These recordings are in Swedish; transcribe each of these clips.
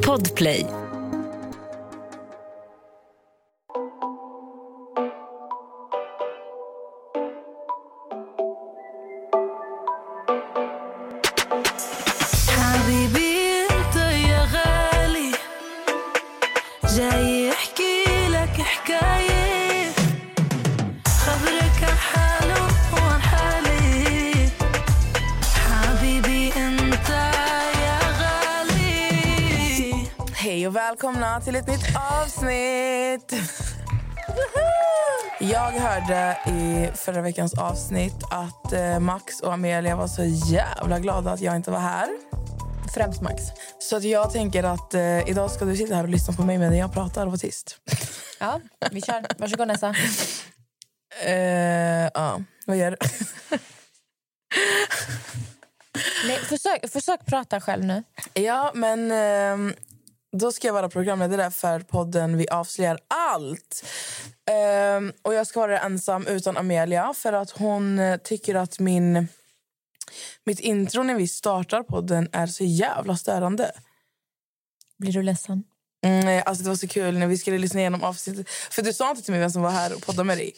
Podplay. Välkomna till ett nytt avsnitt! Jag hörde i förra veckans avsnitt att eh, Max och Amelia var så jävla glada att jag inte var här. Främst Max. Så att jag tänker att eh, idag ska du sitta här och lyssna på mig medan jag pratar och vara tyst. Ja, vi kör. Varsågod Nessa. Eh, ja, vad gör du? Nej, försök, försök prata själv nu. ja, men ehm, då ska jag vara programledare för podden Vi avslöjar allt. Ehm, och jag ska vara ensam utan Amelia för att hon eh, tycker att min mitt intro när vi startar podden är så jävla störande. Blir du ledsen? Mm, alltså det var så kul när vi skulle lyssna igenom avsnittet. För du sa inte till mig vem som var här och poddade med dig.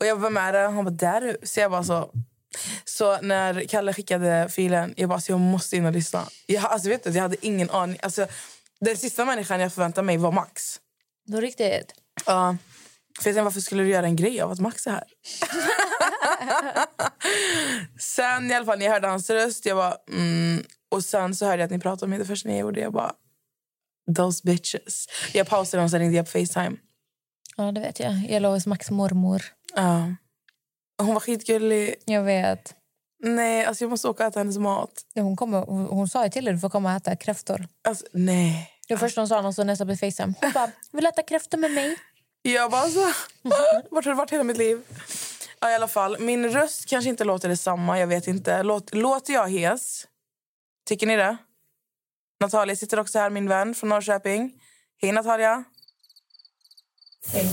Och jag var med där. Han bara, där är du. Så jag bara så... Så när Kalle skickade filen, jag bara, så jag måste in och lyssna. Jag, alltså vet du, jag hade ingen aning. Alltså, den sista människan jag förväntade mig var Max. Då riktigt. Ja. För jag tänkte, varför skulle du göra en grej av att Max är här? sen i alla fall när jag hörde hans röst, jag bara... Mm. Och sen så hörde jag att ni pratade om mig det första ni gjorde. Jag bara... Those bitches. Jag pausade och sen ringde jag på Facetime. Ja, det vet jag. Jag låg hos Max mormor. Ja. Hon var skitgullig. Jag vet. Nej, alltså jag måste åka och äta hennes mat. Hon, kommer, hon, hon sa ju till dig du får komma och äta kräftor. Alltså, nej. Det var första hon sa när hon stod nästa på Facetime. Hon bara, vill du äta kräftor med mig? Jag bara så... Vart har du varit hela mitt liv? Ja, i alla fall. Min röst kanske inte låter detsamma. Jag vet inte. Låt, låter jag hes? Tycker ni det? Natalia sitter också här, min vän från Norrköping. Hej, Natalia. Hej.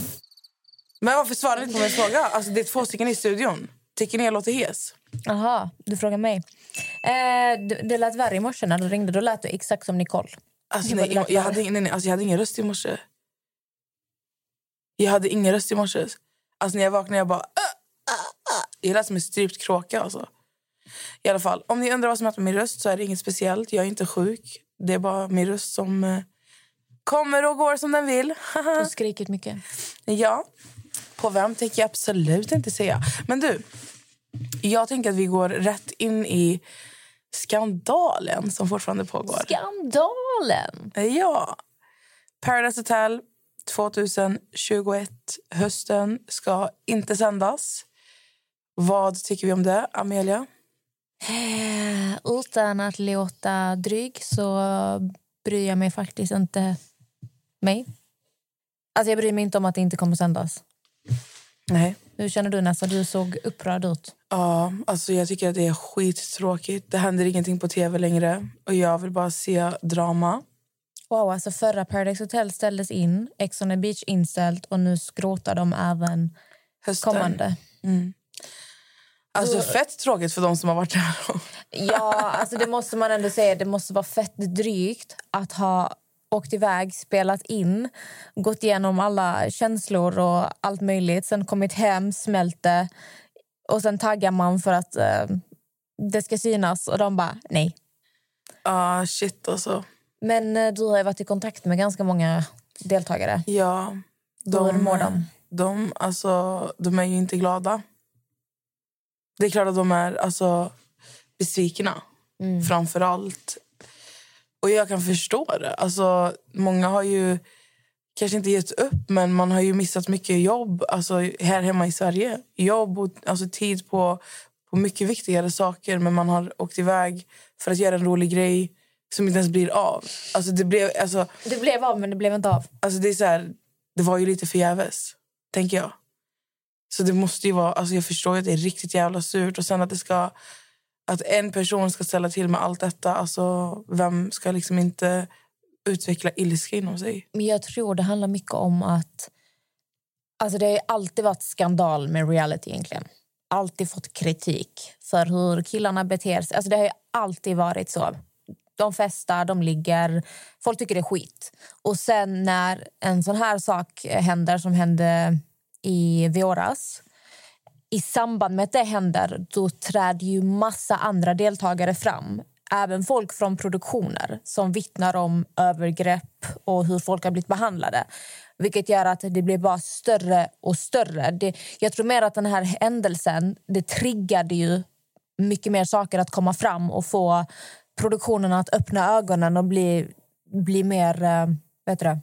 Men varför svarar ni inte på min fråga? Alltså, det är två stycken i studion. Tycker ni jag låter hes? Jaha, du frågar mig. Eh, det, det lät värre i morse när du ringde. Då lät du exakt som Nicole. Alltså, nej, jag, hade, ingen- nej, nej, alltså, jag hade ingen röst i morse. Jag hade ingen röst i morse. Alltså, när jag vaknade jag bara... "Ah, ah, ah." Jag lät som en strypt kråka. Alltså. I alla fall, om ni undrar vad som hänt med min röst så är det inget speciellt. Jag är inte sjuk. Det är bara min röst som eh, kommer och går som den vill. Du skrikit mycket. ja, på vem tänker jag absolut inte säga. Men du, jag tänker att vi går rätt in i skandalen som fortfarande pågår. Skandalen! Ja. Paradise Hotel 2021, hösten, ska inte sändas. Vad tycker vi om det, Amelia? Eh, utan att låta dryg så bryr jag mig faktiskt inte mig. Alltså jag bryr mig inte om att det inte kommer sändas. Nej. Hur känner du Nessa? Du såg upprörd ut. Ja, alltså jag tycker att det är skittråkigt. Det händer ingenting på tv längre och jag vill bara se drama. Wow, alltså förra Paradise Hotel ställdes in, Ex on the beach inställt och nu skrotar de även Hösten. kommande. Alltså fett tråkigt för de som har varit där. Ja, alltså det måste man ändå säga. Det måste vara fett drygt att ha åkt iväg, spelat in, gått igenom alla känslor och allt möjligt. Sen kommit hem, smält det och sen taggar man för att eh, det ska synas och de bara nej. ah, shit alltså. Men eh, du har ju varit i kontakt med ganska många deltagare. Ja. Hur mår de? De, alltså, de är ju inte glada. Det är klart att de är alltså, besvikna, Mm. framför allt. Och jag kan förstå det. Alltså, många har ju kanske inte gett upp, men man har ju missat mycket jobb alltså, här hemma i Sverige. Jobb och alltså, tid på, på mycket viktigare saker, men man har åkt iväg för att göra en rolig grej som inte ens blir av. Alltså, det, blev, alltså, Det blev av, men det blev inte av. alltså, det, är så här, det var ju lite förgäves, tänker jag. Så det måste ju vara, alltså jag förstår ju att det är riktigt jävla surt. Och sen att det ska, att en person ska ställa till med allt detta. Alltså vem ska liksom inte utveckla ilska inom sig? Men jag tror det handlar mycket om att... Alltså det har alltid varit skandal med reality egentligen. Alltid fått kritik för hur killarna beter sig. Alltså det har ju alltid varit så. De festar, de ligger, folk tycker det är skit. Och sen när en sån här sak händer som hände i våras i samband med att det händer då träder ju massa andra deltagare fram. Även folk från produktioner som vittnar om övergrepp och hur folk har blivit behandlade. Vilket gör att det blir bara större och större. Det, jag tror mer att den här händelsen det triggade ju mycket mer saker att komma fram och få produktionen att öppna ögonen och bli, bli mer... Eh, vet du det?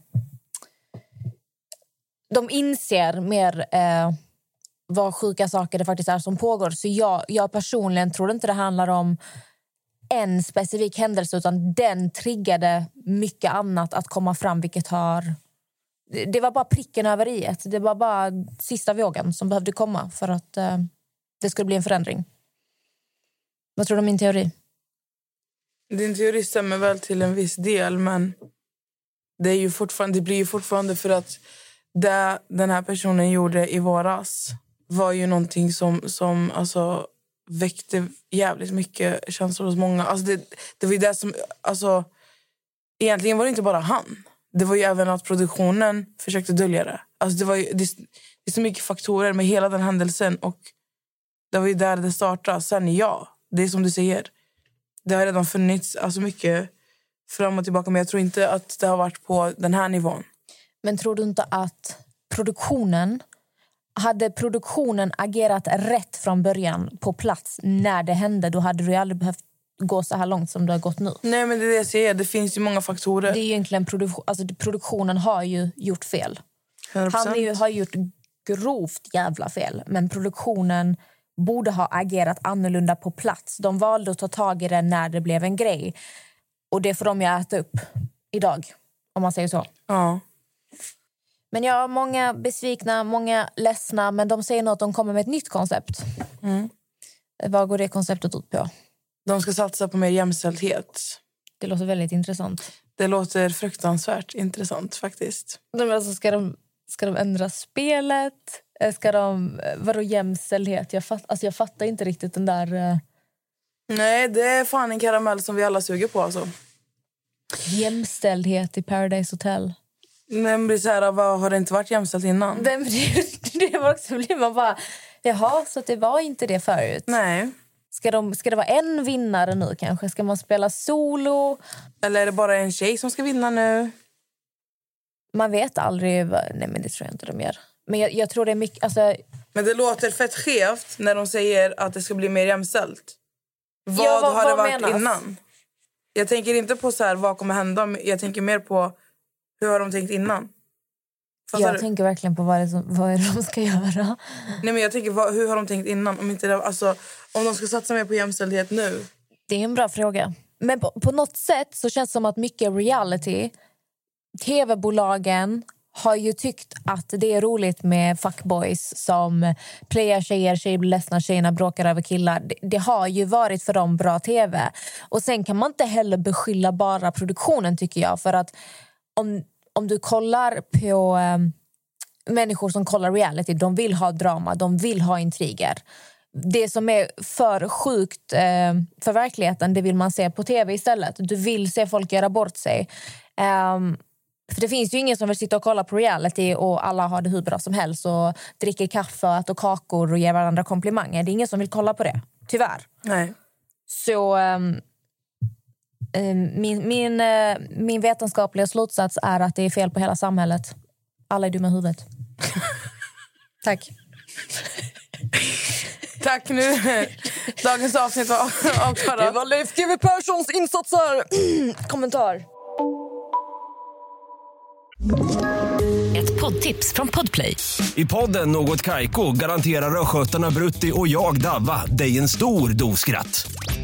De inser mer eh, vad sjuka saker det faktiskt är som pågår. Så jag, jag personligen tror inte det handlar om en specifik händelse utan den triggade mycket annat att komma fram vilket har... Det, var bara pricken över i ett. Det var bara sista vågen som behövde komma för att eh, det skulle bli en förändring. Vad tror du om min teori? Din teori stämmer väl till en viss del, men det, är ju fortfarande, det blir ju fortfarande för att det den här personen gjorde i våras var ju någonting som, som alltså, väckte jävligt mycket känslor hos många. Alltså det, det var ju det som... Alltså, egentligen var det inte bara han. Det var ju även att produktionen försökte dölja det. Alltså det, var ju, det, det är så mycket faktorer med hela den händelsen. Och Det var ju där det startade. Sen ja, det är som du säger. Det har redan funnits alltså mycket fram och tillbaka. Men jag tror inte att det har varit på den här nivån. Men tror du inte att produktionen hade produktionen agerat rätt från början på plats när det hände då hade du aldrig behövt gå så här långt som det har gått nu. Nej, men det är det jag säger. Det finns ju många faktorer. Det är egentligen produktion, alltså produktionen har ju gjort fel. 100%. Han ju, har gjort grovt jävla fel, men produktionen borde ha agerat annorlunda på plats. De valde att ta tag i det när det blev en grej. Och det får de ju äta upp idag, om man säger så. Ja. Men ja, många besvikna, många ledsna, men de säger nog att de kommer med ett nytt koncept. Mm. Vad går det konceptet ut på? De ska satsa på mer jämställdhet. Det låter väldigt intressant. Det låter fruktansvärt intressant faktiskt. Men alltså, ska, de, ska de ändra spelet? Eh, Ska de... eh, Vadå jämställdhet? Jag, fatt, alltså, jag fattar inte riktigt den där... eh, Nej, det är fan en karamell som vi alla suger på. Alltså. jämställdhet i Paradise Hotel. Men det blir så här, vad, har det inte varit jämställt innan? Det, det, det var också blir man bara... Jaha, så det var inte det förut. Nej. Ska, de, ska det vara en vinnare nu kanske? Ska man spela solo? Eller är det bara en tjej som ska vinna nu? Man vet aldrig. vad- Nej, men det tror jag inte de gör. Men jag, jag tror det är mycket... Alltså, Men det låter fett skevt när de säger att det ska bli mer jämställt. Vad, Ja, vad- har det vad varit menas? innan? Jag tänker inte på så här, vad kommer hända. men Jag tänker mer på hur har de tänkt innan. Fattar jag du? tänker verkligen på vad det, som, vad är de ska göra. Nej, men jag tänker, vad, hur har de tänkt innan? Om, inte det, alltså, om de ska satsa mer på jämställdhet nu. Det är en bra fråga. Men på, på något sätt så känns det som att mycket reality... Tv-bolagen har ju tyckt att det är roligt med fuckboys som playar tjejer, tjejer blir ledsna, tjejerna bråkar över killar. Det, det har ju varit för dem bra tv. Och Sen kan man inte heller beskylla bara produktionen, tycker jag. För att om, om du kollar på ehm, människor som kollar reality, de vill ha drama, de vill ha intriger. Det som är för sjukt eh, för verkligheten, det vill man se på tv istället. Du vill se folk göra bort sig. Ehm, för Det finns ju ingen som vill sitta och kolla på reality och alla har det hur bra som helst och dricker kaffe och äter kakor och ger varandra komplimanger. Det är ingen som vill kolla på det, tyvärr. Nej. Så ehm, min, min, eh, min vetenskapliga slutsats är att det är fel på hela samhället. Alla är dumma i huvudet. Tack. Tack nu. Dagens avsnitt var avklarat. var Leif GW Perssons insatser. Kommentar. Ett poddtips från Podplay. I podden Något Kaiko garanterar östgötarna Brutti och jag, Davva, dig en stor dos skratt.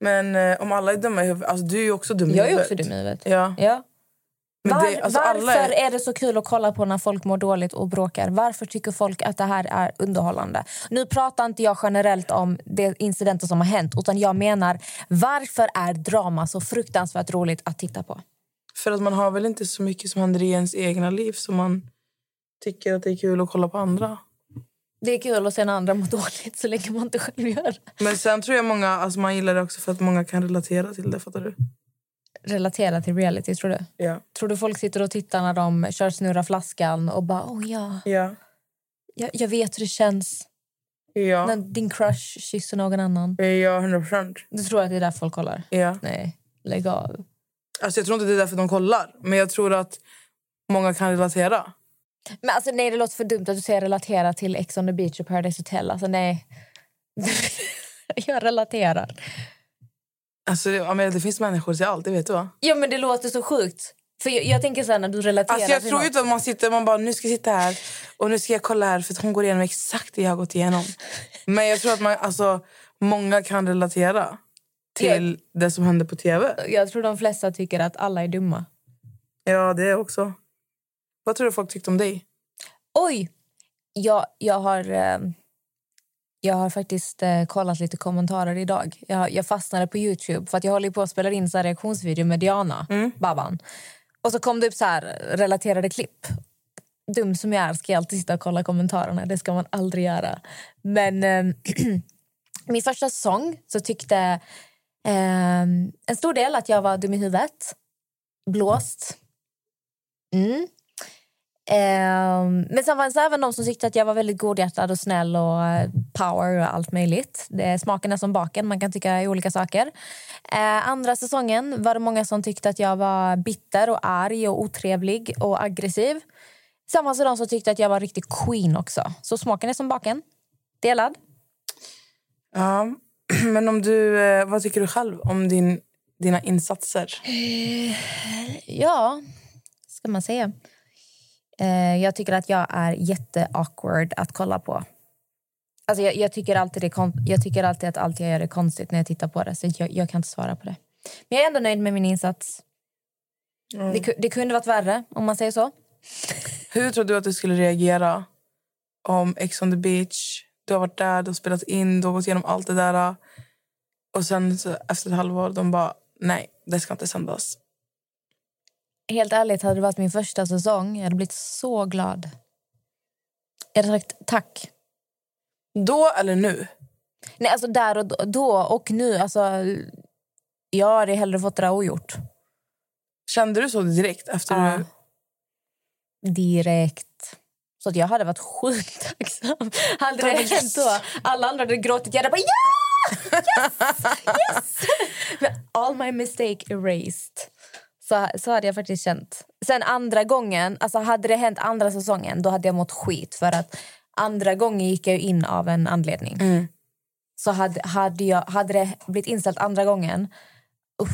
Men eh, om alla är dumma i huvudet... Alltså, du är ju också dum i Jag är huvudet. också dum i huvudet. Ja. Ja. Men Var, det- alltså, varför alla är- är... det så kul att kolla på när folk mår dåligt och bråkar? Varför tycker folk att det här är underhållande? Nu pratar inte jag generellt om de incidenter som har hänt utan jag menar varför är drama så fruktansvärt roligt att titta på? För att man har väl inte så mycket som händer i ens egna liv så man tycker att det är kul att kolla på andra. Det är kul att se när andra mår dåligt så länge man inte själv gör det. Men sen tror jag många, alltså man gillar det också för att många kan relatera till det, fattar du? Relatera till reality, tror du? Ja. Tror du folk sitter och tittar när de kör snurra flaskan och bara oh ja, Ja. jag, jag vet hur det känns Ja. när din crush kysser någon annan. Ja, 100 procent. Du tror att det är där folk kollar? Ja. Nej, lägg av. Alltså jag tror inte det är därför de kollar, men jag tror att många kan relatera. Men alltså, nej, det låter för dumt att du säger relatera till Ex on the beach och Paradise Hotel. Alltså, nej. jag relaterar. Alltså, jag menar, det finns människor till allt, det vet du va? Ja, men det låter så sjukt. För jag, jag tänker så här, när du relaterar Alltså jag tror något. inte att man sitter man bara nu ska jag sitta här och nu ska jag kolla här för att hon går igenom exakt det jag har gått igenom. Men jag tror att man, alltså, många kan relatera till det som händer på tv. Jag tror de flesta tycker att alla är dumma. Ja, det också. Vad tror du folk tyckte om dig? Oj! Jag, jag, har, eh, jag har faktiskt eh, kollat lite kommentarer idag. Jag, jag fastnade på Youtube för att jag håller på att spela in så här reaktionsvideo med Diana, Babban. Och så kom det upp så här relaterade klipp. Dum som jag är ska jag alltid sitta och kolla kommentarerna. Det ska man aldrig göra. Men eh, min första säsong så tyckte eh, en stor del att jag var dum i huvudet. Blåst. Mm. Ehm, men sen fanns det även de som tyckte att jag var väldigt godhjärtad och snäll och eh, power och allt möjligt. Det, smaken är som baken, man kan tycka olika saker. Eh, andra säsongen var det många som tyckte att jag var bitter och arg och otrevlig och aggressiv. Sen fanns det de som tyckte att jag var riktigt queen också. Så smaken är som baken. Delad. Ja, men om du, eh, vad tycker du själv om din, dina insatser? Ja, ska man säga. Eh, jag tycker att jag är jätte-awkward att kolla på. Alltså jag, jag, tycker alltid det jag tycker alltid att allt jag gör är konstigt när jag tittar på det. Så jag, jag kan inte svara på det. Men jag är ändå nöjd med min insats. Det, ku- det kunde varit värre, om man säger så. Hur tror du att du skulle reagera om Ex on the beach, du har varit där, du har spelat in, du har gått igenom allt det där och sen så, efter ett halvår de bara nej, det ska inte sändas. Helt ärligt, hade det varit min första säsong jag hade blivit så glad. Jag hade sagt tack. Då eller nu? Nej, alltså där och då, då och nu. Alltså, jag hade hellre fått det där ogjort. Kände du så direkt efter Ja. du... direkt. Så att jag hade varit sjukt tacksam. Hade det Yes. hänt då, alla andra hade gråtit. Jag hade bara ja! Yes! Yes! All my mistake erased. Så, så hade jag faktiskt känt. Sen andra gången, alltså hade det hänt andra säsongen då hade jag mått skit. För att andra gången gick jag in av en anledning. Så hade, hade, jag, hade det blivit inställt andra gången uff,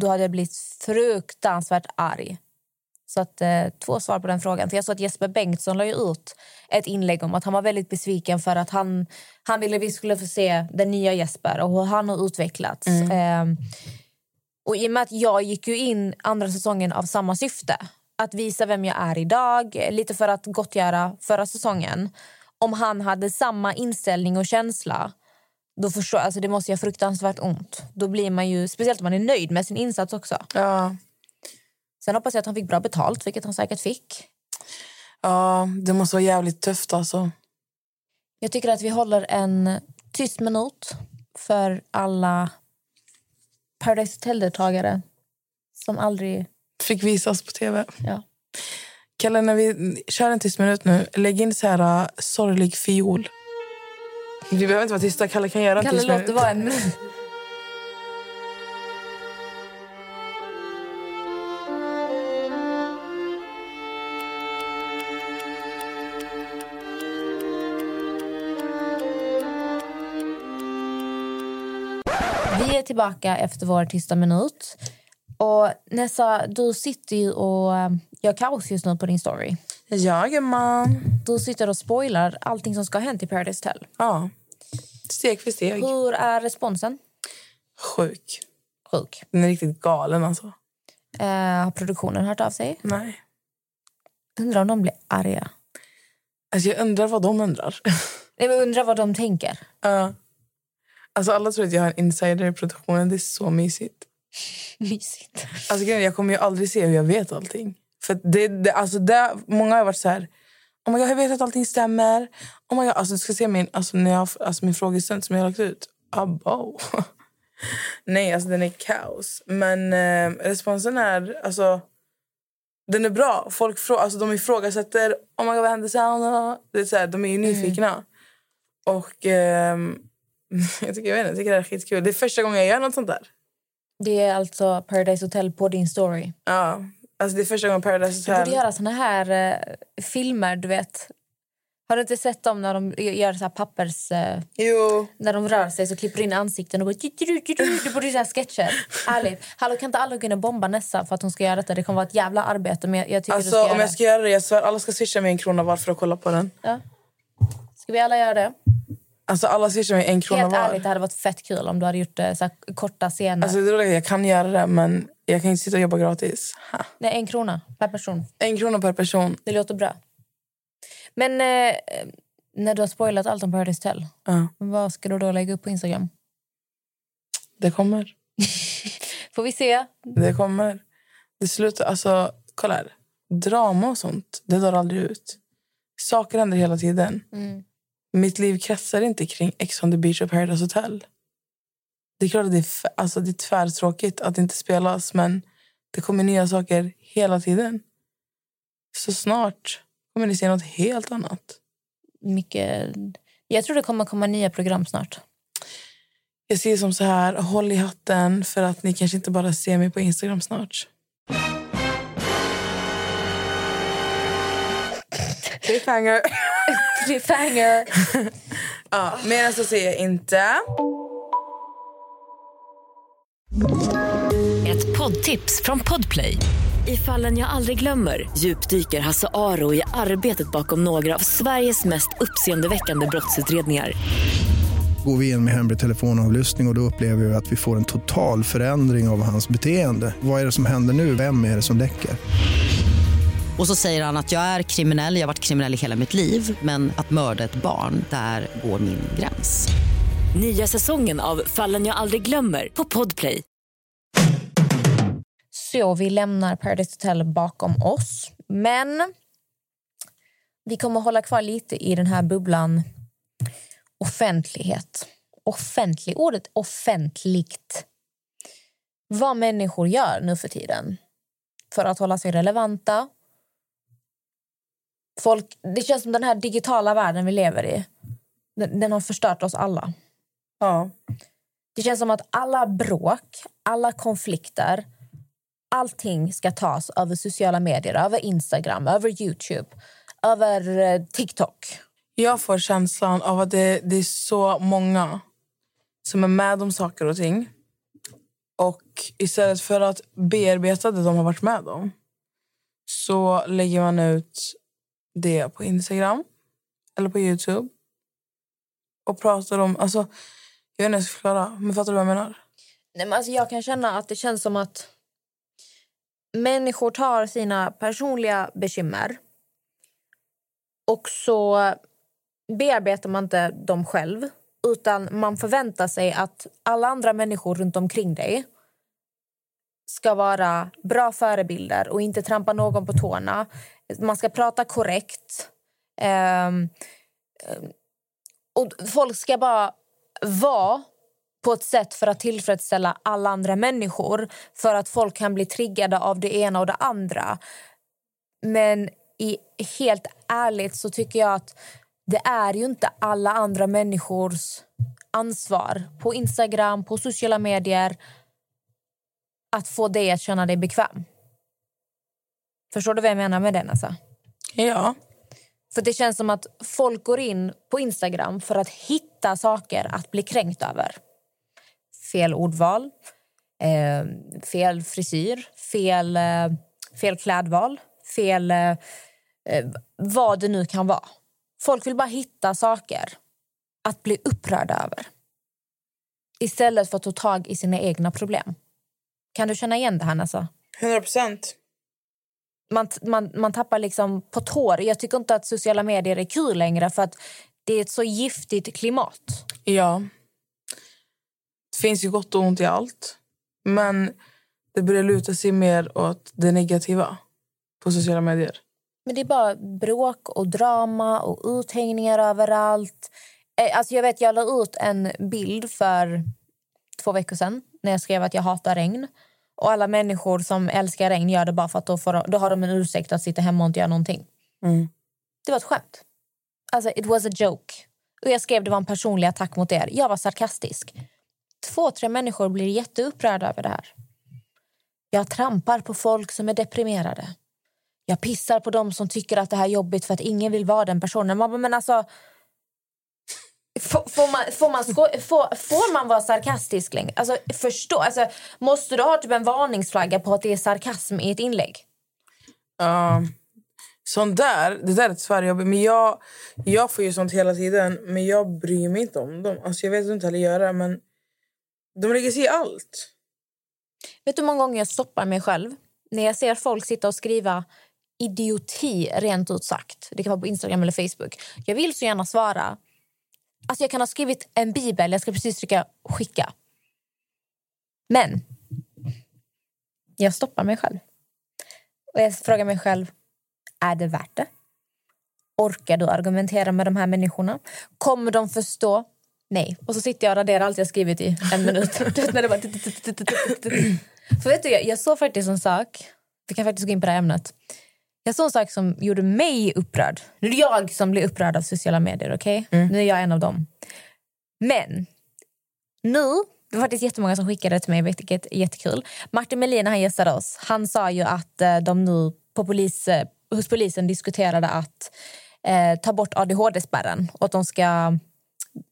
då hade jag blivit fruktansvärt arg. Så att, eh, två svar på den frågan. För jag såg att Jesper Bengtsson la ut ett inlägg om att han var väldigt besviken för att han, han ville att vi skulle få se den nya Jesper och hur han har utvecklats. Eh, och i och med att jag gick ju in andra säsongen av samma syfte. Att visa vem jag är idag, lite för att gottgöra förra säsongen. Om han hade samma inställning och känsla då förstår, alltså det måste göra fruktansvärt ont. Då blir man ju, speciellt om man är nöjd med sin insats också. Ja. Sen hoppas jag att han fick bra betalt, vilket han säkert fick. ja, det måste vara jävligt tufft alltså. Jag tycker att vi håller en tyst minut för alla Paradise Hotel-deltagare som aldrig... Fick visas på tv. Ja. Kalle, när vi kör en tyst minut nu, lägg in så här uh, sorglig fiol. Vi behöver inte vara tysta, Kalle kan göra en Kan det tyst minut. vara en minut? Tillbaka efter vår tysta minut. Och Nessa, du sitter ju och eh, gör kaos just nu på din story. Jajamän. Du sitter och spoilar allting som ska ha hänt i Paradise Hotel. Ja. Steg för steg. Hur är responsen? Sjuk. Sjuk. Den är riktigt galen alltså. Eh, har produktionen hört av sig? Nej. Undrar om de blir arga. Alltså jag undrar vad de undrar. Jag undrar vad de tänker. Ja. Alltså alla tror att jag har en insider i produktionen. Det är så mysigt. Mysigt. Alltså jag kommer ju aldrig se hur jag vet allting. För det, det, alltså det, många har varit så här... Oh my God, jag vet att allting stämmer. Oh my God, alltså du ska se min, alltså när jag, alltså min frågestund som jag har lagt ut. Abo. Nej, alltså den är kaos. Men eh, responsen är... Alltså, den är bra. Folk frå, alltså, de ifrågasätter. Oh my God, vad hände sen? Det är så här, de är ju nyfikna. Och ehm, jag, tycker, jag, vet inte, jag tycker det är skitkul. Det är första gången jag gör något sånt där. Det är alltså Paradise Hotel på din story. Ja, alltså det är första gången Paradise Du borde Hotel... göra såna här eh, filmer, du vet. Har du inte sett dem när de gör så här pappers... Eh, Jo, när de rör sig så klipper in ansikten och bara... Du borde göra sketcher. Ärligt. Hallå, kan inte alla kunna bomba Nessa för att hon ska göra detta? Det kommer vara ett jävla arbete, men jag, jag tycker du alltså ska göra om jag ska göra det, jag svär, alla ska swisha mig en krona var för att kolla på den. Ja. Ska vi alla göra det? Alltså alla swishar mig en krona Helt var. ärligt, det hade varit fett kul om du hade gjort så här, korta scener. Alltså det är jag kan göra det men jag kan inte sitta och jobba gratis. Ha. Nej, en krona per person. En krona per person. Det låter bra. Men eh, när du har spoilat allt om Paradise Hotel, Ja, vad ska du då lägga upp på Instagram? det kommer. Får vi se. Det kommer. Det slutar, alltså kolla här. Drama och sånt, det dör aldrig ut. Saker händer hela tiden. Mm. Mitt liv kretsar inte kring Ex on the beach och Paradise Hotel. Det är klart att det är, alltså, det är tvärtråkigt att det inte spelas men det kommer nya saker hela tiden. Så snart kommer ni se något helt annat. Mycket... Jag tror det kommer komma nya program snart. Jag säger som så här, håll i hatten för att ni kanske inte bara ser mig på Instagram snart. Cliffhanger. Cliffhanger! ja, mer än så säger jag inte. Ett poddtips från Podplay. I fallen jag aldrig glömmer djupdyker Hasse Aro i arbetet bakom några av Sveriges mest uppseendeväckande brottsutredningar. Går vi in med hemlig telefonavlyssning och, och då upplever vi att vi får en total förändring av hans beteende. Vad är det som händer nu? Vem är det som läcker? Och så säger han att jag är kriminell, jag har varit kriminell i hela mitt liv men att mörda ett barn, där går min gräns. Nya säsongen av Fallen jag aldrig glömmer på Podplay. Så vi lämnar Paradise Hotel bakom oss. Men vi kommer hålla kvar lite i den här bubblan offentlighet. Offentlig, ordet offentligt. Vad människor gör nu för tiden för att hålla sig relevanta. Folk, det känns som den här digitala världen vi lever i. Den, den har förstört oss alla. Ja. Det känns som att alla bråk, alla konflikter allting ska tas över sociala medier, över Instagram, över Youtube, över eh, TikTok. Jag får känslan av att det, det är så många som är med om saker och ting. Och istället för att bearbeta det de har varit med om så lägger man ut det på Instagram eller på Youtube och pratar om... Alltså, jag vet inte hur jag ska förklara, men fattar du vad jag menar? Nej, men alltså jag kan känna att det känns som att människor tar sina personliga bekymmer och så bearbetar man inte dem själv utan man förväntar sig att alla andra människor runt omkring dig ska vara bra förebilder och inte trampa någon på tårna. Man ska prata korrekt. Um, och folk ska bara vara på ett sätt för att tillfredsställa alla andra människor för att folk kan bli triggade av det ena och det andra. Men i, helt ärligt så tycker jag att det är ju inte alla andra människors ansvar på Instagram, på sociala medier att få dig att känna dig bekväm. Förstår du vad jag menar med det, Nessa? Ja. För det känns som att folk går in på Instagram för att hitta saker att bli kränkt över. Fel ordval, eh, fel frisyr, fel, eh, fel klädval, fel eh, eh, vad det nu kan vara. Folk vill bara hitta saker att bli upprörda över istället för att ta tag i sina egna problem. Kan du känna igen det här, Nessa? 100 procent. Man, man, man tappar liksom på tår. Jag tycker inte att sociala medier är kul längre för att det är ett så giftigt klimat. Ja. Det finns ju gott och ont i allt. Men det börjar luta sig mer åt det negativa på sociala medier. Men det är bara bråk och drama och uthängningar överallt. Eh, Alltså jag vet, jag la ut en bild för två veckor sedan när jag skrev att jag hatar regn. Och alla människor som älskar regn gör det bara för att då, får då har de en ursäkt att sitta hemma och inte göra någonting. Mm. Det var ett skämt. Alltså, it was a joke. Och jag skrev det var en personlig attack mot er. Jag var sarkastisk. Två, tre människor blir jätteupprörda över det här. Jag trampar på folk som är deprimerade. Jag pissar på dem som tycker att det här är jobbigt för att ingen vill vara den personen. Man bara, men alltså... Får, får, man, får, man sko, får, får man vara sarkastisk längre? Alltså, förstå, alltså, måste du ha typ en varningsflagga på att det är sarkasm i ett inlägg? Ja. sånt där, det där är tyvärr. Men jag, jag får ju sånt hela tiden, men jag bryr mig inte om dem. Alltså jag vet inte heller göra men de lägger sig i allt. Vet du hur många gånger jag stoppar mig själv när jag ser folk sitta och skriva idioti rent ut sagt. Det kan vara på Instagram eller Facebook. Jag vill så gärna svara. Alltså jag kan ha skrivit en bibel, jag ska precis trycka skicka. Men jag stoppar mig själv. Och jag frågar mig själv, är det värt det? Orkar du argumentera med de här människorna? Kommer de förstå? Nej. Och så sitter jag och raderar allt jag skrivit i en minut. Du vet, när det bara... För vet du, jag, jag såg faktiskt en sak. Vi kan faktiskt gå in på det här ämnet. En sak som gjorde mig upprörd. Nu är det jag som blir upprörd av sociala medier. okej? Nu är jag en av dem. Men nu, det var faktiskt jättemånga som skickade det till mig, vilket är jättekul. Martin Melin när han gästade oss, han sa ju att eh, de nu på polis, eh, hos polisen diskuterade att eh, ta bort ADHD-spärren och att de ska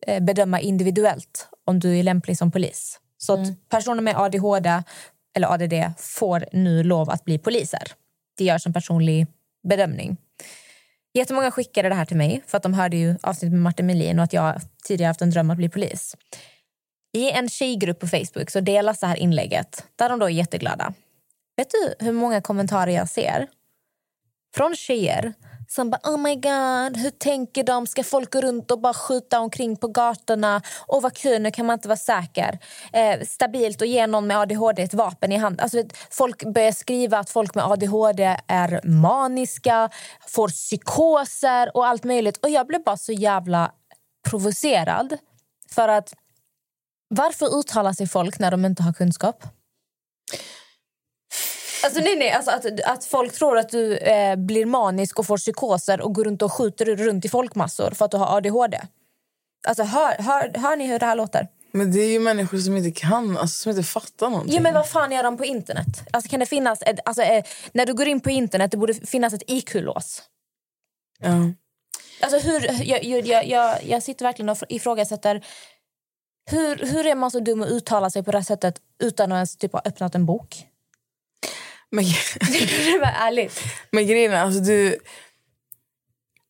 eh, bedöma individuellt om du är lämplig som polis. Så att personer med ADHD eller ADD får nu lov att bli poliser. Det görs en personlig bedömning. Jättemånga skickade det här till mig för att de hörde ju avsnittet med Martin Melin och att jag tidigare haft en dröm att bli polis. I en tjejgrupp på Facebook så delas det här inlägget där de då är jätteglada. Vet du hur många kommentarer jag ser? Från tjejer som bara oh my god, hur tänker de? Ska folk gå runt och bara skjuta omkring på gatorna? Och vad kul, nu kan man inte vara säker. Eh, stabilt och ge någon med ADHD ett vapen i hand. Alltså, folk börjar skriva att folk med ADHD är maniska, får psykoser och allt möjligt. Och jag blev bara så jävla provocerad. För att varför uttalar sig folk när de inte har kunskap? Alltså, nej, nej, alltså att, att folk tror att du eh, blir manisk och får psykoser och går runt och skjuter runt i folkmassor för att du har ADHD. Alltså, hör, hör, hör ni hur det här låter? Men det är ju människor som inte kan, alltså som inte fattar någonting. Ja, men vad fan gör de på internet? Alltså, kan det finnas ett, alltså, eh, när du går in på internet det borde finnas ett IQ-lås. Ja. Alltså, hur, jag, jag, jag, jag, jag sitter verkligen och ifrågasätter hur, hur är man så dum att uttala sig på det här sättet utan att ens typ ha öppnat en bok? Men, var ärligt. men grejen är, alltså du...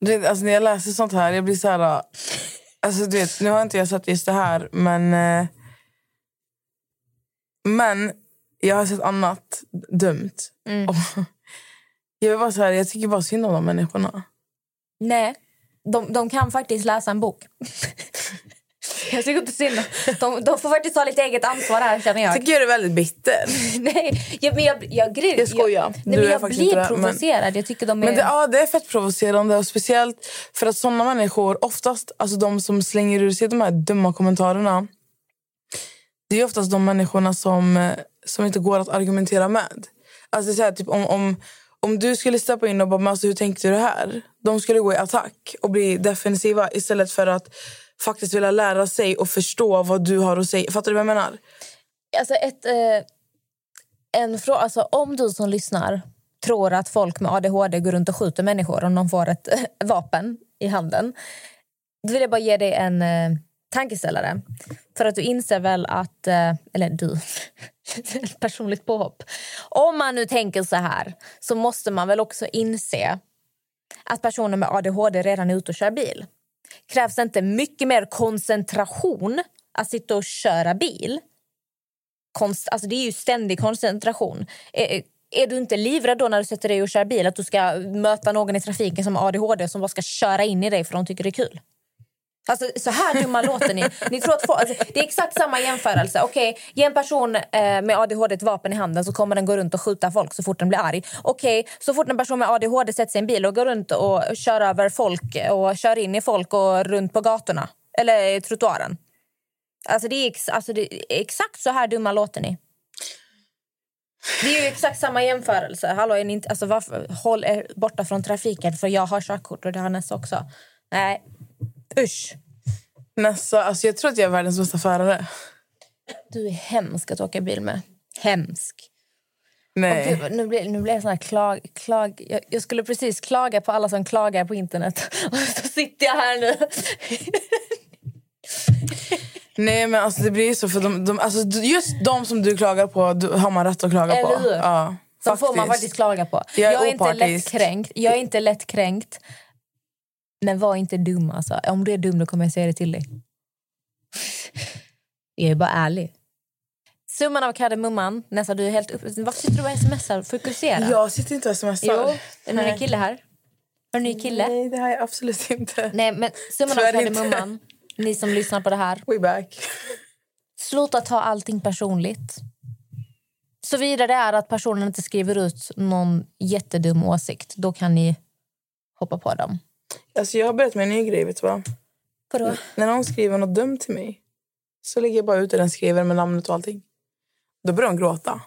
du vet, alltså när jag läser sånt här, jag blir så här... Alltså du vet, nu har inte jag sett just det här, men... eh, Men jag har sett annat dumt. Mm. Och jag vill bara så här, jag tycker bara synd om de människorna. Nej, de, de kan faktiskt läsa en bok. jag tycker inte synd de, de får faktiskt ta lite eget ansvar här känner jag. tycker jag är väldigt bitter. Nej, jag, men jag, jag, jag, Jag skojar. Jag, Du nej, men jag blir det, men- provocerad. Jag tycker de är... Men det, ja, det är fett provocerande. Och speciellt för att såna människor, oftast alltså de som slänger ur sig de här dumma kommentarerna det är oftast de människorna som, eh, som inte går att argumentera med. Alltså så här, typ, om, om, om du skulle steppa in och bara, "Men alltså, hur tänkte du här? De skulle gå i attack och bli defensiva istället för att faktiskt vilja lära sig och förstå vad du har att säga. Fattar du vad jag menar? Alltså ett, eh, en fråga, alltså om du som lyssnar tror att folk med ADHD går runt och skjuter människor om de får ett eh, vapen i handen då vill jag bara ge dig en eh, tankeställare. För att du inser väl att... Eh, eller du, ett personligt påhopp. Om man nu tänker så här så måste man väl också inse att personer med ADHD redan är ute och kör bil. Krävs det inte mycket mer koncentration att sitta och köra bil? konst, alltså det är ju ständig koncentration. Är, är du inte livrädd då när du sätter dig och kör bil att du ska möta någon i trafiken som har ADHD som bara ska köra in i dig för de tycker det är kul? Alltså, så här dumma låter ni. ni tror att få, alltså, det är exakt samma jämförelse. Okej, okay, ge en person eh, med ADHD ett vapen i handen så kommer den gå runt och skjuta folk så fort den blir arg. Okej, okay, så fort en person med ADHD sätter sig i en bil och går runt och kör över folk och kör in i folk och runt på gatorna eller trottoaren. Alltså, det är, ex, alltså, det är exakt så här dumma låter ni. Det är ju exakt samma jämförelse. Hallå, är ni inte, alltså, varför, håll er borta från trafiken för jag har körkort och det har Nessa också. Nej, usch. Nessa, alltså jag tror att jag är världens bästa förare. Du är hemsk att åka bil med. Hemsk. Nej. Gud, nu blir, nu blir jag sån här klag... klag jag, jag skulle precis klaga på alla som klagar på internet. Och så sitter jag här nu. Nej men alltså det blir ju så för de, de, alltså, just de som du klagar på du, har man rätt att klaga på. Eller hur? Ja, Som får man faktiskt klaga på. Jag är är inte lättkränkt. Jag är inte lättkränkt. Men var inte dum alltså. Om du är dum då kommer jag säga det till dig. Jag är bara ärlig. Summan av kardemumman. Nästa, du är helt upp... Varför sitter du och smsar? Fokusera. Jag sitter inte och smsar. Jo, är det en kille här? Har du en ny kille? Nej det har jag absolut inte. Nej, men summan av Tyvärr inte. kardemumman. Ni som lyssnar på det här. We back. Sluta ta allting personligt. Såvida det är att personen inte skriver ut någon jättedum åsikt, då kan ni hoppa på dem. Alltså jag har börjat med en ny grej vet du vad? Vadå? När någon skriver något dumt till mig så lägger jag bara ut det den skriver med namnet och allting. Då börjar de gråta.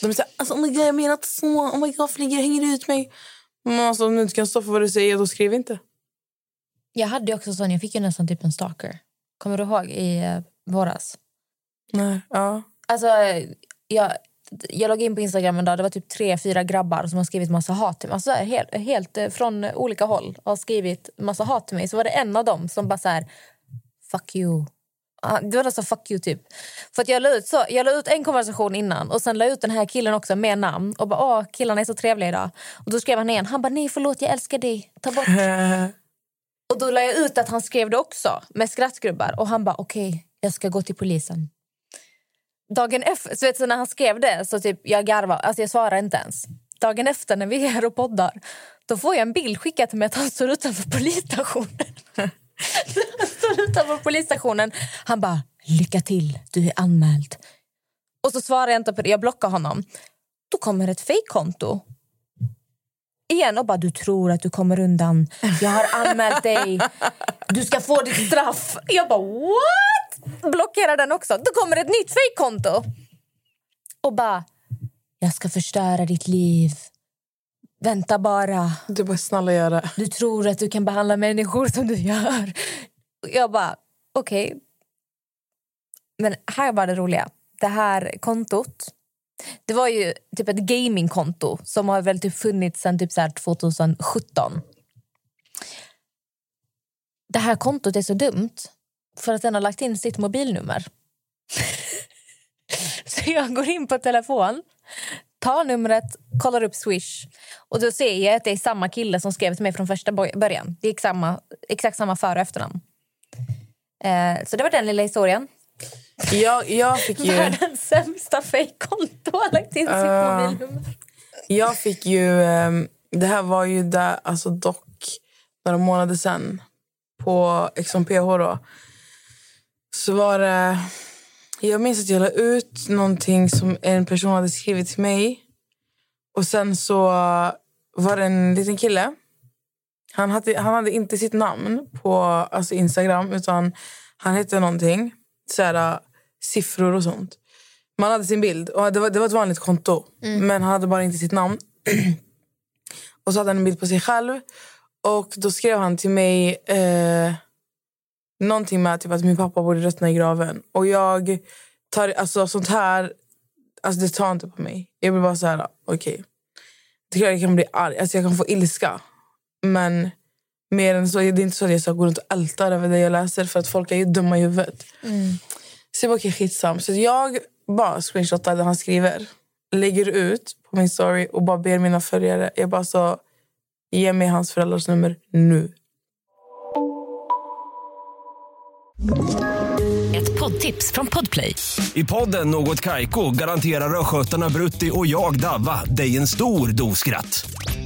De är såhär, alltså, oh my God, jag menar inte så. Oh my God, varför hänger ut mig? Men alltså, om du inte kan stå för vad du säger, då skriv inte. Jag hade också sån, jag fick ju nästan typ en stalker. Kommer du ihåg i eh, våras? Nej, ja. Alltså, jag, jag logg in på Instagram en dag. Det var typ tre, fyra grabbar som har skrivit massa hat till mig. Alltså, så här, helt, helt eh, från olika håll har skrivit massa hat till mig. Så var det en av dem som bara så här, fuck you. Ah, Det var alltså fuck you typ. För att jag la, ut så, jag la ut en konversation innan och sen la ut den här killen också med namn. Och bara åh killarna är så trevliga idag. Och då skrev han igen. Han bara nej förlåt jag älskar dig. Ta bort. och då la jag ut att han skrev det också med skrattgrubbar. Och han bara okej jag ska gå till polisen. Dagen efter, så vet du, när han skrev det så typ jag garvar, alltså jag svarar inte ens. Dagen efter när vi är här och poddar då får jag en bild skickad till mig att han står utanför polisstationen. han står utanför polisstationen. Han bara lycka till, du är anmäld. Och så svarar jag inte på det, jag blockar honom. Då kommer ett fejkkonto. Igen och bara du tror att du kommer undan. Jag har anmält dig. Du ska få ditt straff. Jag bara what? Blockerar den också. Då kommer ett nytt fejkkonto. Och bara jag ska förstöra ditt liv. Vänta bara. Du bara snälla gör det. Du tror att du kan behandla människor som du gör. Jag bara, okej. Men här var det roliga. Det här kontot, det var ju typ ett gamingkonto som har väl typ funnits sedan typ så 2017. Det här kontot är så dumt för att den har lagt in sitt mobilnummer. så jag går in på telefon, tar numret, kollar upp Swish och då ser jag att det är samma kille som skrev till mig från första början. Det är exakt samma, exakt samma för och efternamn. Eh, så det var den lilla historien. Jag, jag fick ju... Världens sämsta fejkkonto har lagt in sitt Ah. mobilnummer. Jag fick ju... ehm, det här var ju där, alltså dock några månader sen på XMPH då. Så var det... Jag minns att jag la ut någonting som en person hade skrivit till mig. Och sen så var det en liten kille. Han hade, han hade inte sitt namn på alltså Instagram utan han hette någonting. Så här, siffror och sånt. Man hade sin bild. Och det, var, det var ett vanligt konto. Men han hade bara inte sitt namn. och så hade han en bild på sig själv. Och då skrev han till mig eh, någonting med typ, att min pappa borde ruttna i graven. Och jag tar alltså sånt här, alltså det tar inte på mig. Jag blir bara så här, okej. Klart jag kan bli arg, alltså jag kan få ilska. Men mer än så, det är inte så att jag ska gå runt och älta över det jag läser för att folk är ju dumma i huvudet. Så jag bara, okej skitsam. Så jag bara screenshotar det han skriver. Lägger ut på min story och bara ber mina följare. Jag bara så, ge mig hans föräldrars nummer nu. Ett poddtips från Podplay. I podden Något Kaiko garanterar östgötarna Brutti och jag, Davva, dig en stor dos skratt.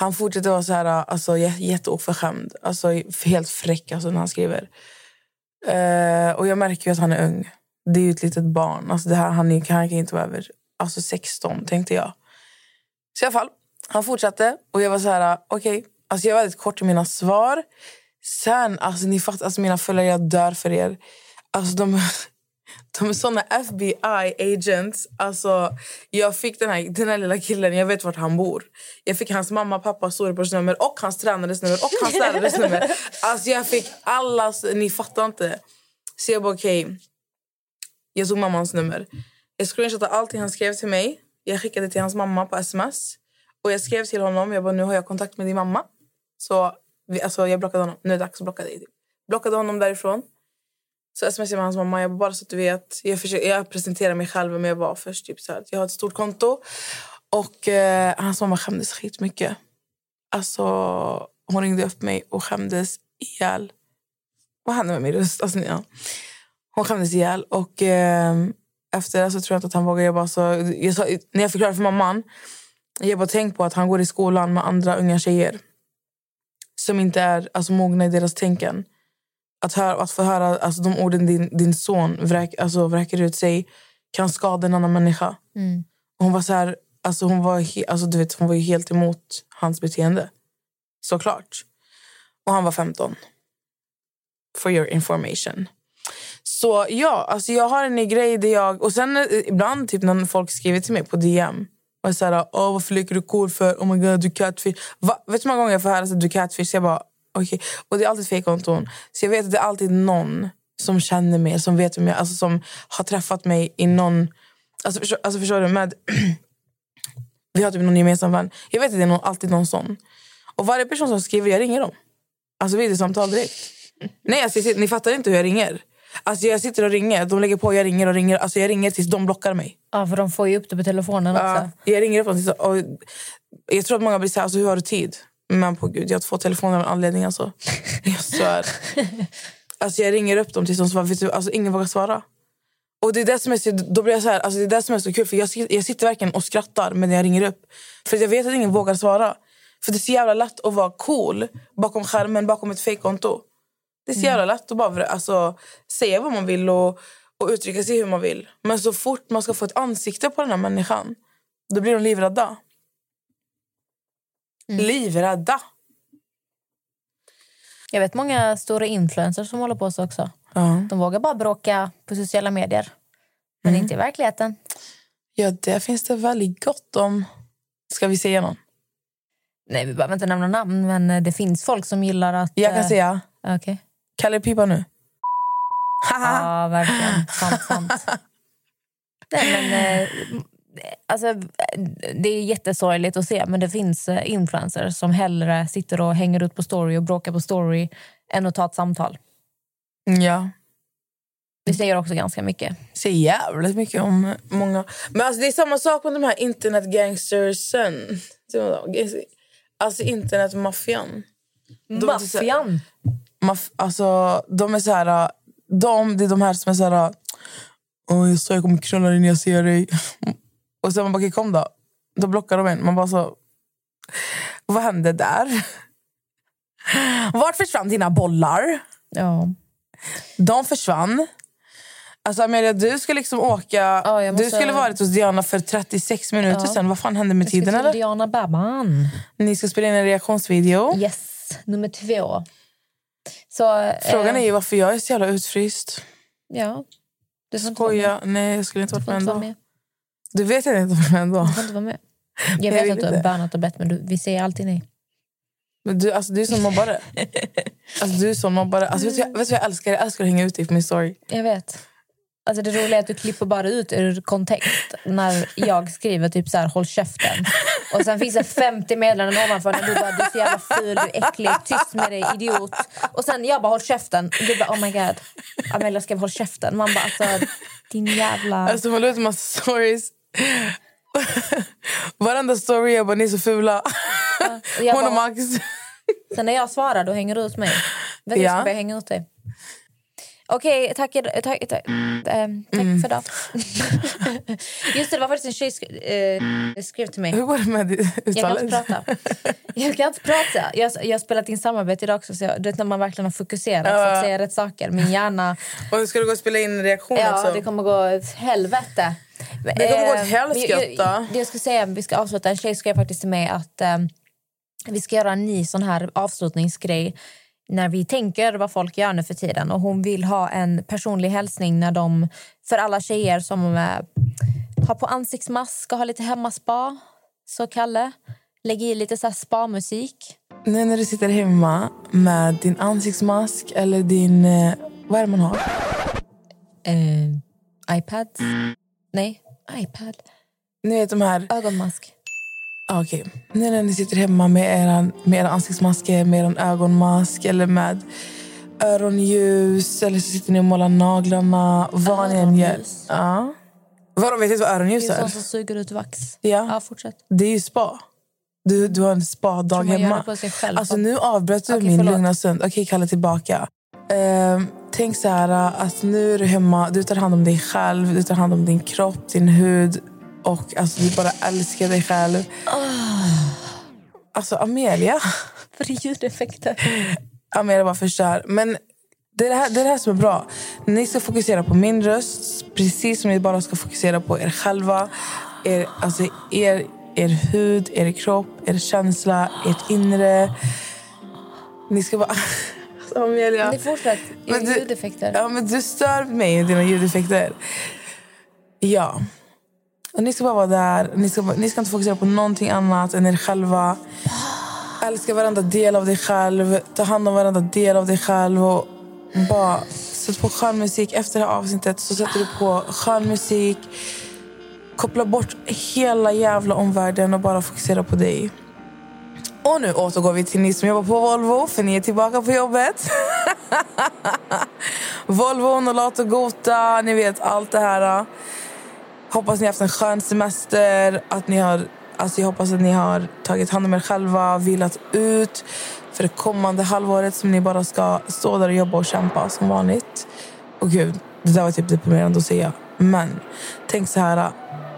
Han fortsätter vara så här, alltså, jätteoförskämd. Alltså, helt fräck alltså, när han skriver. Uh, och jag märker ju att han är ung. Det är ju ett litet barn. Alltså, det här, han, är, han kan inte vara över alltså, 16, tänkte jag. Så i alla fall, han fortsatte. Och jag var så här, okej. Okay. Alltså, jag var väldigt kort i mina svar. Sen, alltså, ni fattar, alltså, mina följare, jag dör för er. Alltså, de, de är såna FBI-agents. Alltså, jag fick den här, den här lilla killen, jag vet vart han bor. Jag fick hans mamma, pappa, storebrors och hans tränades nummer och hans lärares nummer. Alltså, jag fick allas... Ni fattar inte. Så jag bara, okej. Jag tog mammans nummer. Jag screenshotade allting han skrev till mig. Jag skickade till hans mamma på sms. Och jag skrev till honom, jag bara, nu har jag kontakt med din mamma. Så vi, alltså, jag blockade honom. Nu är det dags att blocka dig. Blockade honom därifrån. Så smsade jag hans mamma. Jag bara, så att du vet. Jag, försöker, jag presenterar mig själv men jag var först typ så här, Jag har ett stort konto. Och eh, hans mamma skämdes skitmycket. Alltså, hon ringde upp mig och skämdes ihjäl. Vad hände med min röst? Alltså, ja. Hon skämdes ihjäl. Och eh, efter det så tror jag inte att han vågade. Jag bara, så, jag sa, när jag förklarade för mamman. Jag bara tänk på att han går i skolan med andra unga tjejer. Som inte är alltså, mogna i deras tänken att, höra, att få höra alltså, de orden din, din son vräk, alltså, vräker ut sig kan skada en annan människa. Mm. Hon var så här, alltså, hon var, he, alltså, du vet, hon var ju helt emot hans beteende. Såklart. Och han var 15. For your information. Så ja, alltså jag har en ny grej där jag... Och sen eh, ibland typ när folk skriver till mig på DM. Och så här, Åh, varför leker du cool för? Oh my god, du catfish. Va? Vet du hur många gånger jag får höra att du catfish? Jag bara, okej. Och det är alltid fejkkonton. Så jag vet att det är alltid någon som känner mig, som vet vem jag alltså som har träffat mig i någon... Alltså förstår, alltså förstår du? Med, vi har typ någon gemensam vän. Jag vet att det är någon, alltid någon sån. Och varje person som skriver, jag ringer dem. Alltså videosamtal direkt. Nej, alltså, sitter, ni fattar inte hur jag ringer. Alltså jag sitter och ringer, de lägger på, jag ringer och ringer. Alltså jag ringer tills de blockar mig. Ja, för de får ju upp det på telefonen också. Ja, jag ringer upp dem tills, och Jag tror att många blir så här, alltså, hur har du tid? Men på gud, jag har två telefoner av en anledning. Alltså. Jag svär. Alltså, jag ringer upp dem tills de svarar. Vet du, alltså, ingen vågar svara. Och det är det som är så, då blir jag så här, alltså, det är det som är så kul. För jag, jag sitter verkligen och skrattar när jag ringer upp. För jag vet att ingen vågar svara. För det är så jävla lätt att vara cool bakom skärmen, bakom ett fejkkonto. Det är så jävla lätt att bara alltså, säga vad man vill och, och uttrycka sig hur man vill. Men så fort man ska få ett ansikte på den här människan, då blir de livrädda. Livrädda! Jag vet många stora influencers som håller på så också. Ja. De vågar bara bråka på sociala medier. Men inte i verkligheten. ja, det finns det väldigt gott om. Ska vi säga någon? Nej, vi behöver inte nämna namn, men eh, det finns folk som gillar att... Jag kan eh, säga. Okej. Kalle Pipa nu. Ja, verkligen. Sant, sant. Nej, men, eh, alltså, det är jättesorgligt att se, men det finns eh, influencers som hellre sitter och hänger ut på story och bråkar på story än att ta ett samtal. Ja. Det säger också ganska mycket. Säger jävligt mycket om många. Men alltså, det är samma sak med de här internetgangstersen. Alltså internetmaffian. Maffian! Maff- alltså, de är så här... De, det är de här som är så här... Åh, jag sa jag kommer knulla dig när jag ser dig. Och sen man bara, okej, kom då. Då blockar de en. Man bara så... Vad hände där? Vart försvann dina bollar? Ja. De försvann. Alltså Amelia, du ska liksom åka... Ja, jag Du måste- skulle varit hos Diana för 36 minuter Ja. sen. Vad fan hände med tiden? eller? Diana Babban. Ni ska spela in en reaktionsvideo. Yes, nummer två. Så, eh, Frågan är ju varför jag är så jävla utfryst. Ja. Du får. Skoja. Nej, jag skulle inte varit med ändå. med. Du vet jag inte varit med ändå. Du får inte vara med. Jag Jag vet vill att du har bannat och bett, men du, vi säger alltid nej. Men du, alltså, du är som mobbare. alltså, du är som mobbare. Alltså, vet, du, vet du vad jag älskar? Jag älskar att hänga ut dig på min story. Jag vet. Alltså det roliga är att du klipper bara ut ur kontext när jag skriver typ så här håll käften. Och sen finns det 50 meddelanden ovanför när du bara du är så jävla ful, du är äcklig, tyst med dig, idiot. Och sen jag bara håll käften. Och du bara oh my god. Amelia skrev håll käften. Man bara alltså din jävla... Alltså man la ut massa stories. Varenda story jag bara, ni är så fula. Jag Hon och Max. sen när jag svarar då hänger du ut mig. Vet du, Ja. jag ska börja hänga ut dig. Okej, tack, tack, tack, tack, ehm, tack Mm. för det. Just det, det var faktiskt en tjej sk eh, skrev till mig. Hur går det med ditt Jag kan uttalet? inte prata. Jag kan inte prata. Jag, jag har spelat in samarbete idag också. Så jag, du vet när man verkligen har fokuserat för att säga rätt saker. Min hjärna... Och ska du gå och spela in reaktion Ja, också? det kommer gå åt helvete. Det kommer gå åt Eh, helskotta. Det jag ska säga, vi ska avsluta. En tjej skrev faktiskt till mig att eh, vi ska göra en ny sån här avslutningsgrej när vi tänker vad folk gör nu för tiden. Och hon vill ha en personlig hälsning när de, för alla tjejer som eh, har på ansiktsmask och har lite hemmaspa, så Kalle. Lägg i lite så här spa-musik. Nu när du sitter hemma med din ansiktsmask eller din... eh, Vad är det man har? Eh, iPad? Nej, iPad. Vet de här... Ögonmask. Ah, Okej. Nu när ni sitter hemma med era, med era ansiktsmasker, med er ögonmask eller med öronljus eller så sitter ni och målar naglarna. Vad ni än gör. Ja. Vadå, vet du vad Det öronljus är är? sånt som suger ut vax. Ja. Ja, fortsätt. Det är ju spa. Du, du har en spa-dag hemma. det. Alltså nu avbröt du Okej, min förlåt. lugna stund. Okej, Kalle tillbaka. Ehm, tänk så här att nu är du hemma. Du tar hand om dig själv. Du tar hand om din kropp, din hud. Och alltså, du bara älskar dig själv. Alltså Amelia. För ljudeffekter. Amelia bara förstör. Men det är det, här, det är det här som är bra. Ni ska fokusera på min röst. Precis som ni bara ska fokusera på er själva. Er, alltså er, er hud, er kropp, er känsla, ert inre. Ni ska bara... Amelia. Ni fortsätt. Men du- Ljudeffekter. Ja, men du stör mig med dina ljudeffekter. Ja. Och ni ska bara vara där. Ni ska, ni ska inte fokusera på någonting annat än er själva. Älska varenda del av dig själv. Ta hand om varenda del av dig själv. Och bara sätt på skön musik. Efter det här avsnittet så sätter du på skön musik. Koppla bort hela jävla omvärlden och bara fokusera på dig. Och nu återgår vi till ni som jobbar på Volvo, för ni är tillbaka på jobbet. Volvo, Nolato, Gota, ni vet allt det här. Hoppas ni har haft en skön semester. Att ni har, alltså jag hoppas att ni har tagit hand om er själva, vilat ut för det kommande halvåret som ni bara ska stå där och jobba och kämpa som vanligt. Och gud, det där var typ deprimerande att säga. Men tänk så här.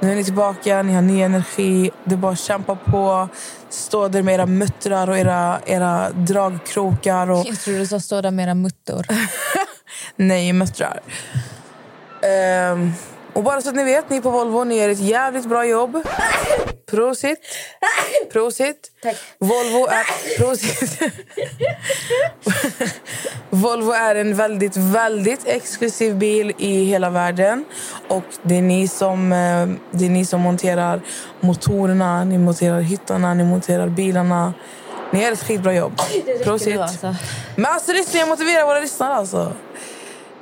Nu är ni tillbaka, ni har ny energi. Det är bara att kämpa på. Stå där med era muttrar och era, era dragkrokar. Och, Jag tror du sa stå där med era muttor. Nej, muttrar. Ehm, och bara så att ni vet, ni på Volvo, ni gör ett jävligt bra jobb. Prosit. Prosit. Tack. Volvo är... Prosit. Volvo är en väldigt, väldigt exklusiv bil i hela världen. Och det är ni som, eh, det är ni som monterar motorerna, ni monterar hyttarna, ni monterar bilarna. Ni gör ett skitbra jobb. Prosit. Nu, alltså. Men alltså lyssna, jag motiverar våra lyssnare alltså.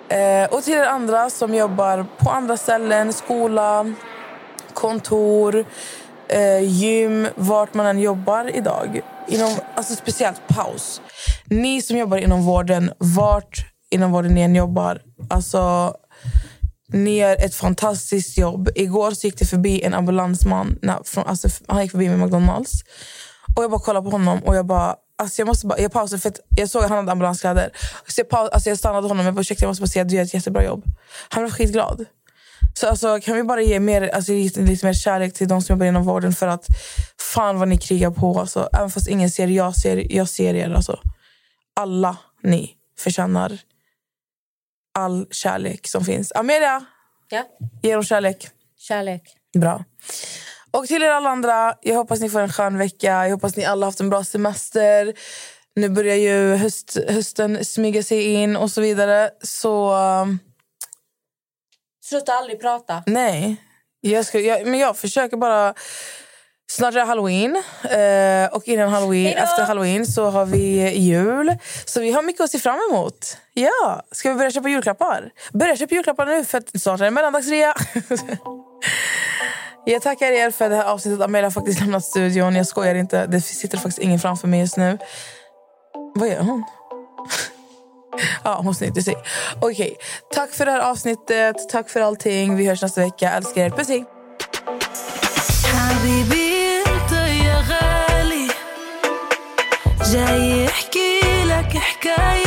Eh, och till er andra som jobbar på andra ställen, skola, kontor, eh, gym, vart man än jobbar idag. Inom, alltså speciellt paus. Ni som jobbar inom vården, vart inom vården ni än jobbar. Alltså, ni gör ett fantastiskt jobb. Igår så gick det förbi en ambulansman. När, från, alltså, han gick förbi med McDonalds. Och jag bara kollade på honom och jag bara... Alltså jag, måste bara jag pausade för att jag såg att han hade ambulanskläder. Så jag, paus, alltså jag stannade honom och jag bara, ursäkta jag måste bara säga att du gör ett jättebra jobb. Han blev skitglad. Så alltså, kan vi bara ge mer, alltså, lite, lite mer kärlek till de som jobbar inom vården för att fan vad ni krigar på. Alltså, även fast ingen ser, jag ser, jag ser er. Alltså. Alla ni förtjänar all kärlek som finns. Amelia, Ja. ge dem kärlek. Kärlek. Bra. Och till er alla andra, jag hoppas ni får en skön vecka. Jag hoppas ni alla haft en bra semester. Nu börjar ju höst, hösten smyga sig in och så vidare. Så um, Sluta aldrig prata. nej, jag, ska, jag, men jag försöker bara Snart är det halloween. Eh, och innan halloween, Hejdå! efter halloween så har vi jul. Så vi har mycket att se fram emot. Ja, Ska vi börja köpa julklappar? Börja köpa julklappar nu för att snart är det mellandagsrea. Jag tackar er för det här avsnittet. Amelia har faktiskt lämnat studion. Jag skojar inte. Det sitter faktiskt ingen framför mig just nu. Vad gör hon? Ja, hon snyter sig. Okej, tack för det här avsnittet. Tack för allting. Vi hörs nästa vecka. Älskar er. Puss, hej. حبيبي انت يا غالي جاي يحكي لك حكاية